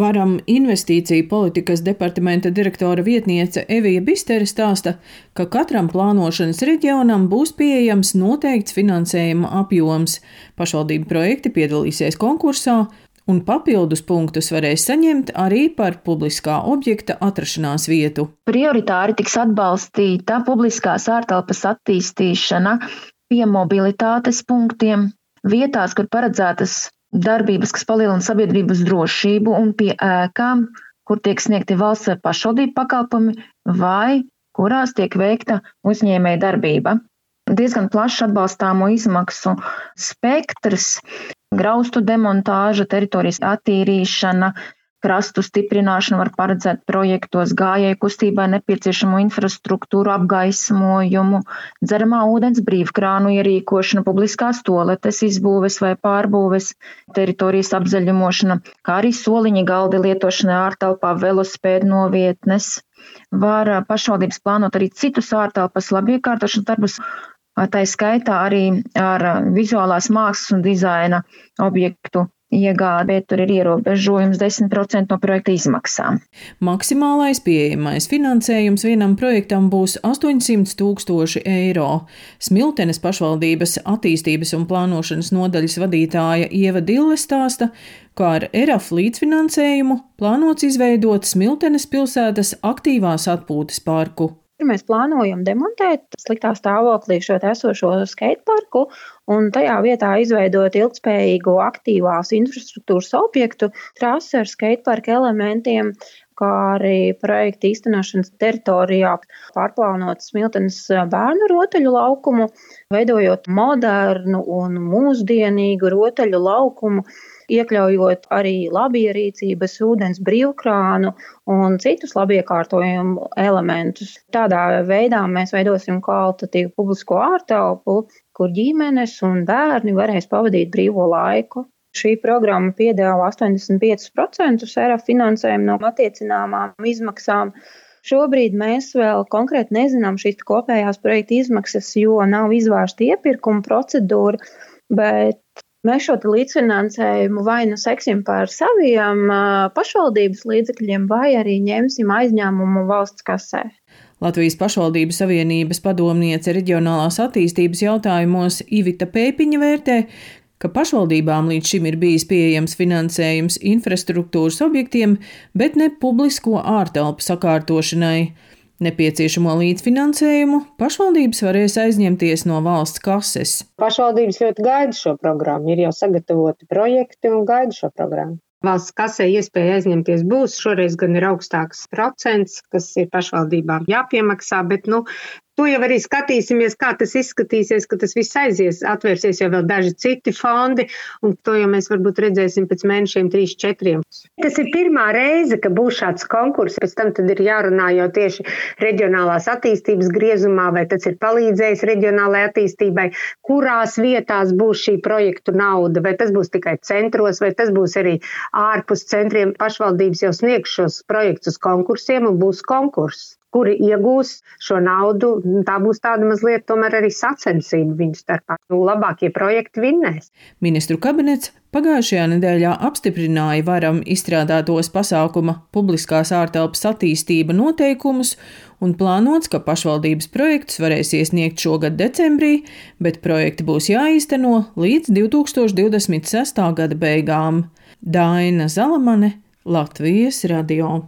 Varam investīciju politikas departamenta direktora vietniece Evija Bistere stāsta, ka katram plānošanas reģionam būs pieejams noteikts finansējuma apjoms. Pašvaldību projekti piedalīsies konkursā, un papildus punktus varēs saņemt arī par publiskā objekta atrašanās vietu. Prioritāri tiks atbalstīta publiskās ārtelpas attīstīšana pie mobilitātes punktiem, vietās, kur paredzētas darbības, kas palielina sabiedrības drošību un pie ēkām, kur tiek sniegti valsts vai pašvaldību pakalpojumi, vai kurās tiek veikta uzņēmēja darbība. Diezgan plašs atbalstāmo izmaksu spektrs, graustu demontāža, teritorijas attīrīšana, Krastu stiprināšanu var paredzēt projektos gājēju kustībai nepieciešamo infrastruktūru apgaismojumu, dzeramā ūdens brīvkrānu ierīkošanu, publiskās toaletes izbūves vai pārbūves, teritorijas apzaļumošana, kā arī soliņa galdi lietošana ārtelpā velospēdu novietnes. Var pašvaldības plānot arī citus ārtelpas labiekārtošanas darbus, tā skaitā arī ar vizuālās mākslas un dizaina objektu iegāde, bet tur ir ierobežojums 10% no projekta izmaksām. Maksimālais pieejamais finansējums vienam projektam būs 800 tūkstoši eiro. Smiltenes pašvaldības attīstības un plānošanas nodaļas vadītāja Ieva Dille stāsta, kā ar ERAF līdzfinansējumu plānots izveidot Smiltenes pilsētas aktīvās atpūtas parku. Mēs plānojam demontēt sliktā stāvoklī šo esošo skateparku un tajā vietā izveidot ilgspējīgu aktīvās infrastruktūras objektu, trasi ar skateparka elementiem, kā arī projekta īstenošanas teritorijā pārplānot Smiltenes bērnu rotaļu laukumu, veidojot modernu un mūsdienīgu rotaļu laukumu iekļaujot arī labierīcības, ūdens brīvkrānu un citus labiekārtojumu elementus. Tādā veidā mēs veidosim kvalitatīvu publisko ārtelpu, kur ģimenes un bērni varēs pavadīt brīvo laiku. Šī programma piedāvā 85% ERA finansējumu no attiecināmām izmaksām. Šobrīd mēs vēl konkrēti nezinām šīs kopējās projekta izmaksas, jo nav izvērsta iepirkuma procedūra, bet Mēs šo līdzfinansējumu vai nu seksim par saviem pašvaldības līdzekļiem, vai arī ņemsim aizņēmumu valsts kasē. Latvijas pašvaldību savienības padomniece reģionālās attīstības jautājumos Ivita Pēpiņa vērtē, ka pašvaldībām līdz šim ir bijis pieejams finansējums infrastruktūras objektiem, bet ne publisko ārtelpu sakārtošanai. Nepieciešamo līdzfinansējumu pašvaldības varēs aizņemties no valsts kases. Pašvaldības ļoti gaida šo programmu, ir jau sagatavoti projekti un gaida šo programmu. Valsts kasē iespēja aizņemties būs. Šoreiz gan ir augstāks procents, kas ir pašvaldībām jāpiemaksā, bet nu, To jau arī skatīsimies, kā tas izskatīsies, ka tas viss aizies. Atvērsies jau vēl daži citi fondi, un to jau mēs varbūt redzēsim pēc mēnešiem, trīs, četriem. Tas ir pirmā reize, ka būs šāds konkurss. Pēc tam ir jārunā jau tieši reģionālās attīstības griezumā, vai tas ir palīdzējis reģionālajai attīstībai, kurās vietās būs šī projektu nauda, vai tas būs tikai centros, vai tas būs arī ārpus centriem. Pašvaldības jau sniegs šos projektus konkursiem un būs konkurss kuri iegūs šo naudu. Tā būs tāda mazliet tomēr arī sacensība viņu starpā. Nu, labākie projekti vinnēs. Ministru kabinets pagājušajā nedēļā apstiprināja varam izstrādātos pasākuma publiskās ārtelpas attīstība noteikumus un plānots, ka pašvaldības projektus varēs iesniegt šogad decembrī, bet projekti būs jāīsteno līdz 2026. gada beigām. Daina Zalamane, Latvijas radio.